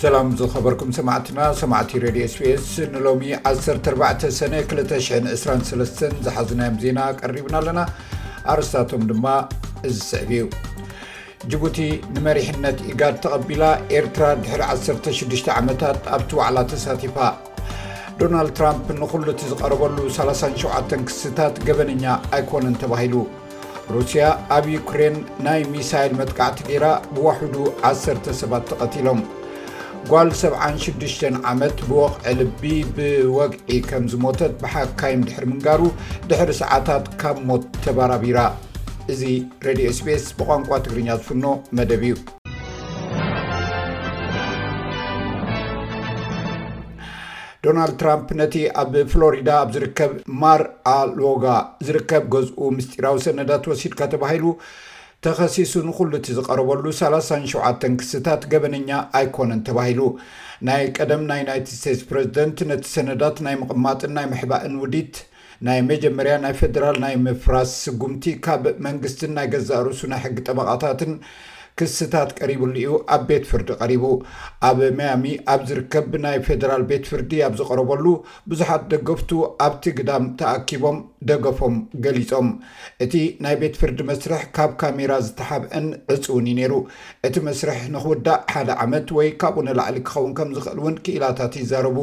ሰላም ዝኸበርኩም ሰማዕትና ሰማዕቲ ሬድዮ ስፔስ ንሎሚ 14 ሰነ 223 ዝሓዝናዮም ዜና ቀሪብና ኣለና ኣርስታቶም ድማ እዚ ስዕብ እዩ ጅቡቲ ንመሪሕነት ኢጋድ ተቐቢላ ኤርትራ ድሕሪ 16 ዓመታት ኣብቲ ዋዕላ ተሳቲፋ ዶናልድ ትራምፕ ንኩሉ እቲ ዝቐረበሉ 37 ክስታት ገበነኛ ኣይኮነን ተባሂሉ ሩስያ ኣብ ዩክሬን ናይ ሚሳይል መጥቃዕቲ ገይራ ብዋሕዱ ዓሰርተ ሰባት ተቐቲሎም ጓል 76 ዓመት ብወቕዒ ልቢ ብወግዒ ከም ዝሞተት ብሓካይም ድሕሪ ምንጋሩ ድሕሪ ሰዓታት ካብ ሞት ተባራቢራ እዚ ሬድዮ ስቤስ ብቋንቋ ትግርኛ ዝፍኖ መደብ እዩ ዶናልድ ትራምፕ ነቲ ኣብ ፍሎሪዳ ኣብ ዝርከብ ማር ኣ ሎጋ ዝርከብ ገዝኡ ምስጢራዊ ሰነዳት ወሲድካ ተባሂሉ ተኸሲሱ ንኹሉ እቲ ዝቐረበሉ ሰላሳን ሸውዓተን ክስታት ገበነኛ ኣይኮነን ተባሂሉ። ናይ ቀደም ናይ ዩናይትድ ስቴትስ ፕረዚደንት ነቲ ሰነዳት ናይ ምቕማጥን ናይ ምሕባእን ውዲት ናይ መጀመርያ ናይ ፈደራል ናይ ምፍራስ ስጉምቲ ካብ መንግስትን ናይ ገዛእ ርእሱ ናይ ሕጊ ጠበቓታትን ክስታት ቀሪብሉ እዩ ኣብ ቤት ፍርዲ ቀሪቡ። ኣብ መያሚ ኣብ ዝርከብ ናይ ፈደራል ቤት ፍርዲ ኣብ ዝቐረበሉ ብዙሓት ደገፍቱ ኣብቲ ግዳም ተኣኪቦም ደገፎም ገሊጾም። እቲ ናይ ቤት ፍርዲ መስርሕ ካብ ካሜራ ዝተሓብእን ዕጽውን እዩ ነይሩ። እቲ መስርሕ ንኽውዳእ ሓደ ዓመት ወይ ካብኡ ንላዕሊ ክኸውን ከም ዝኽእል እውን ክኢላታት ይዛረቡ።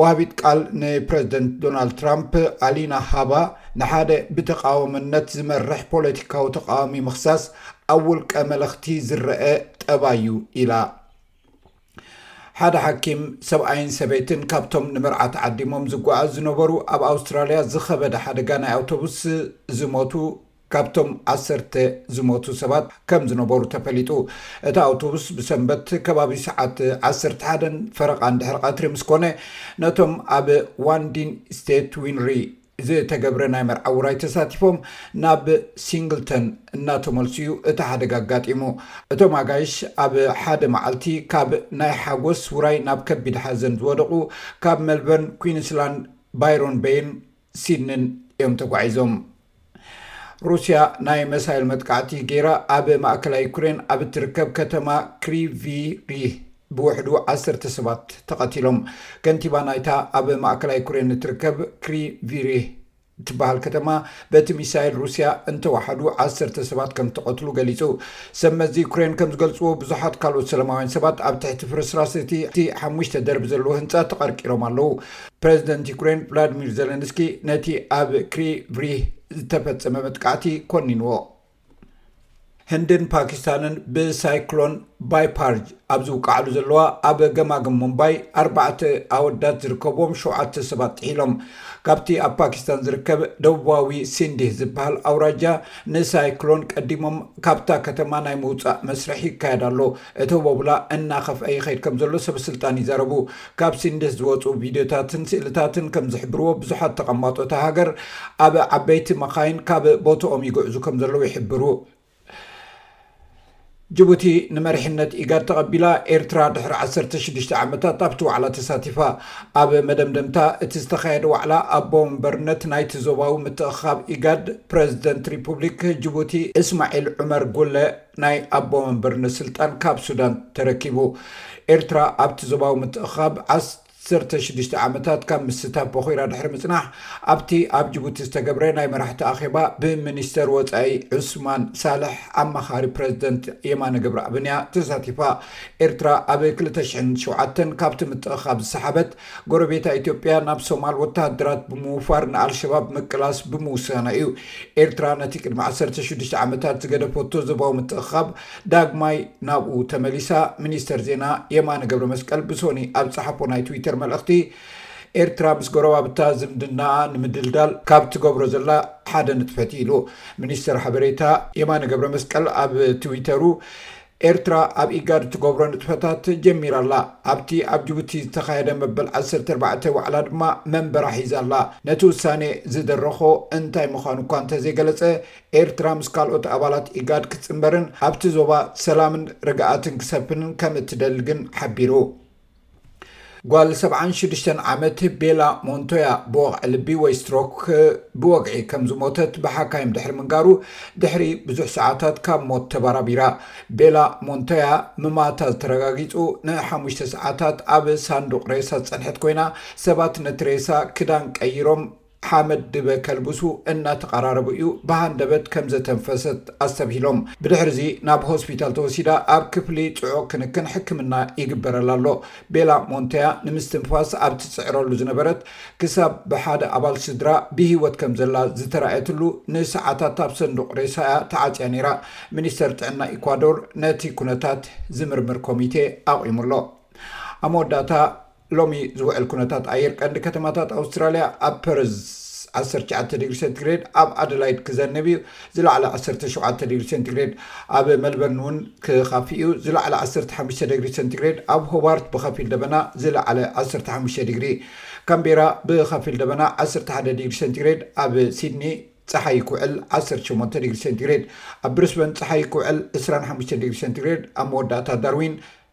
ወሃቢት ቃል ንፕረዚደንት ዶናልድ ትራምፕ ኣሊና ሃባ ንሓደ ብተቓወምነት ዝመርሕ ፖለቲካዊ ተቓዋሚ ምኽሳስ ኣብ ውልቀ መለኽቲ ዝረኣ ጠባይ'ዩ ኢላ። ሓደ ሓኪም፣ ሰብኣይን ሰበይትን ካብቶም ንመርዓ ተዓዲሞም ዝጓዓዙ ዝነበሩ ኣብ ኣውስትራልያ ዝኸበደ ሓደጋ ናይ ኣውቶቡስ ዝሞቱ፣ ካብቶም ዓሰርተ ዝሞቱ ሰባት ከም ዝነበሩ ተፈሊጡ። እታ ኣውቶቡስ ብሰንበት ከባቢ ሰዓት ዓሰርተ ሓደን ፈረቓን ድሕሪ ቀትሪ ምስ ኮነ ነቶም ኣብ ዋንዲን ስቴት ዊንሪ ዝተገብረ ናይ መርዓ ውራይ ተሳቲፎም ናብ ሲንግልተን እናተመልሱ እዩ እቲ ሓደጋ ኣጋጢሙ። እቶም ኣጋይሽ ኣብ ሓደ መዓልቲ ካብ ናይ ሓጎስ ውራይ ናብ ከቢድ ሓዘን ዝወደቑ ካብ መልበርን ኩንስላንድ ባይሮን በይን ሲድንን እዮም ተጓዒዞም። ሩስያ ናይ መሳይል መጥቃዕቲ ገይራ ኣብ ማእከላይ ዩክሬን ኣብ እትርከብ ከተማ ክሪቪሪህ ብውሕዱ ዓሰርተ ሰባት ተቐቲሎም። ከንቲባ ናይታ ኣብ ማእከላይ ዩክሬን እትርከብ ክሪቪሪህ እትበሃል ከተማ በቲ ሚሳይል ሩስያ እንተወሓዱ ዓሰርተ ሰባት ከም ተቐትሉ ገሊጹ። ሰብ መዚ ዩክሬን ከም ዝገልጽዎ ብዙሓት ካልኦት ሰለማውያን ሰባት ኣብ ትሕቲ ፍርስራስ እቲ ሓሙሽተ ደርቢ ዘለዎ ህንጻ ተቐርቂሮም ኣለዉ። ፕረዚደንት ዩክሬን ቭላድሚር ዘለንስኪ ነቲ ኣብ ክሪቭሪህ ዝተፈፀመ መጥቃዕቲ ኮኒንዎ። ህንድን ፓኪስታንን ብሳይክሎን ባይፓርጅ ኣብ ዝውቃዕሉ ዘለዋ ኣብ ገማግም ሙምባይ ኣርባዕተ ኣወዳት ዝርከብዎም ሸውዓተ ሰባት ጥሒሎም ካብቲ ኣብ ፓኪስታን ዝርከብ ደቡባዊ ሲንዲህ ዝበሃል ኣውራጃ ንሳይክሎን ቀዲሞም ካብታ ከተማ ናይ ምውፃእ መስርሕ ይካየድ ኣሎ እቲ ቦብላ እናኸፍአ ይኸይድ ከም ዘሎ ሰበስልጣን ይዛረቡ ካብ ሲንድህ ዝወጽኡ ቪድዮታትን ስእልታትን ከም ዝሕብርዎ፣ ብዙሓት ተቐማጦ እታ ሃገር ኣብ ዓበይቲ መኻይን ካብ ቦትኦም ይግዕዙ ከም ዘለዉ ይሕብሩ። ጅቡቲ ንመሪሕነት ኢጋድ ተቐቢላ፣ ኤርትራ ድሕሪ ዓሰርተ ሽዱሽተ ዓመታት ኣብቲ ዋዕላ ተሳቲፋ። ኣብ መደምደምታ እቲ ዝተኻየደ ዋዕላ፣ ኣቦ መንበርነት ናይቲ ዞባዊ ምትእኽኻብ ኢጋድ ፕረዚደንት ሪፑብሊክ ጅቡቲ እስማዒል ዑመር ጉለ፣ ናይ ኣቦ መንበርነት ስልጣን ካብ ሱዳን ተረኪቡ። ኤርትራ ኣብቲ ዞባዊ ምትእኽኻብ ዓሰርተ ሽዱሽተ ዓመታት ካብ ምስታፍ ቦኺራ ድሕሪ ምጽናሕ፣ ኣብቲ ኣብ ጅቡቲ ዝተገብረ ናይ መራሕቲ ኣኼባ ብሚኒስተር ወጻኢ ዑስማን ሳልሕ ኣማኻሪ ፕረዚደንት የማነ ገብረኣብን'ያ ተሳቲፋ። ኤርትራ ኣብ ክልተ ሽሕን ሸውዓተን ካብቲ ምትእኽኻብ ዝሰሓበት ጎረቤታ ኢትዮጵያ ናብ ሶማል ወተሃደራት ብምውፋር ንኣልሸባብ ምቅላስ ብምውሳና እዩ ኤርትራ ነቲ ቅድሚ ዓሰርተ ሽዱሽተ ዓመታት ዝገደፈቶ ዞባዊ ምትእኽኻብ ዳግማይ ናብኡ ተመሊሳ። ሚኒስተር ዜና የማነ ገብረመስቀል ብሶኒ ኣብ ዝጸሓፎ ናይ ትዊተር መልእኽቲ፣ ኤርትራ ምስ ጎረባብታ ዝምድናኣ ንምድልዳል ካብ ትገብሮ ዘላ ሓደ ንጥፈት'ዩ ኢሉ። ሚኒስተር ሓበሬታ የማነ ገብረመስቀል ኣብ ትዊተሩ፣ ኤርትራ ኣብ ኢጋድ እትገብሮ ንጥፈታት ጀሚራ ኣላ። ኣብቲ ኣብ ጅቡቲ ዝተኻየደ መበል ዓሰርተ ኣርባዕተ ዋዕላ ድማ መንበራ ሒዛ ኣላ። ነቲ ውሳኔ ዝደረኾ እንታይ ምዃኑ እኳ እንተዘይገለጸ፣ ኤርትራ ምስ ካልኦት ኣባላት ኢጋድ ክትጽንበርን ኣብቲ ዞባ ሰላምን ርግኣትን ክሰፍንን ከምእትደሊ ግን ሓቢሩ። ጓል ሰብዓን ሽዱሽተን ዓመት ቤላ ሞንቶያ ብወቕዒ ልቢ ወይ ስትሮክ ብወግዒ ከም ዝሞተት ብሓካይም ድሕሪ ምንጋሩ ድሕሪ ብዙሕ ሰዓታት ካብ ሞት ተባራቢራ ቤላ ሞንቶያ ምማታ ዝተረጋጊፁ ንሓሙሽተ ሰዓታት ኣብ ሳንዱቕ ሬሳ ዝፀንሐት ኮይና ሰባት ነቲ ሬሳ ክዳን ቀይሮም ሓመድ ድበ ከልብሱ እናተቓራረቡ እዩ ብሃንደበት ከም ዘተንፈሰት ኣስተብሂሎም። ብድሕሪዚ ናብ ሆስፒታል ተወሲዳ ኣብ ክፍሊ ጽዑቕ ክንክን ሕክምና ይግበረላ ኣሎ። ቤላ ሞንተያ ንምስትንፋስ ኣብ ትጽዕረሉ ዝነበረት ክሳብ ብሓደ ኣባል ስድራ ብህይወት ከም ዘላ ዝተራእየትሉ ንሰዓታት ኣብ ሰንዱቕ ሬሳ እያ ተዓጽያ ነይራ። ሚኒስተር ጥዕና ኢኳዶር ነቲ ኩነታት ዝምርምር ኮሚቴ ኣቝሙ ኣሎ። ኣብ መወዳእታ፣ ሎሚ ዝውዕል ኩነታት ኣየር ቀንዲ ከተማታት ኣውስትራልያ ኣብ ፐርዝ ዓሰርተ ትሽዓተ ዲግሪ ሴንቲግሬድ ኣብ ኣደላይድ ክዘንብ እዩ ዝለዕለ ዓሰርተ ሸውዓተ ዲግሪ ሴንቲግሬድ ኣብ መልበርን እውን ክኻፊ እዩ ዝለዕለ ዓሰርተ ሓሙሽተ ዲግሪ ሴንቲግሬድ ኣብ ሆባርት ብኸፊል ደበና ዝለዕለ ዓሰርተ ሓሙሽተ ዲግሪ ካምቤራ ብኸፊል ደበና ዓሰርተ ሓደ ዲግሪ ሴንቲግሬድ ኣብ ሲድኒ ፀሓይ ክውዕል ዓሰርተ ሸሞንተ ዲግሪ ሴንቲግሬድ ኣብ ብሪስበን ፀሓይ ክውዕል ዕስራን ሓሙሽተን ዲግሪ ሴንቲግሬድ ኣብ መወዳእታ ዳርዊን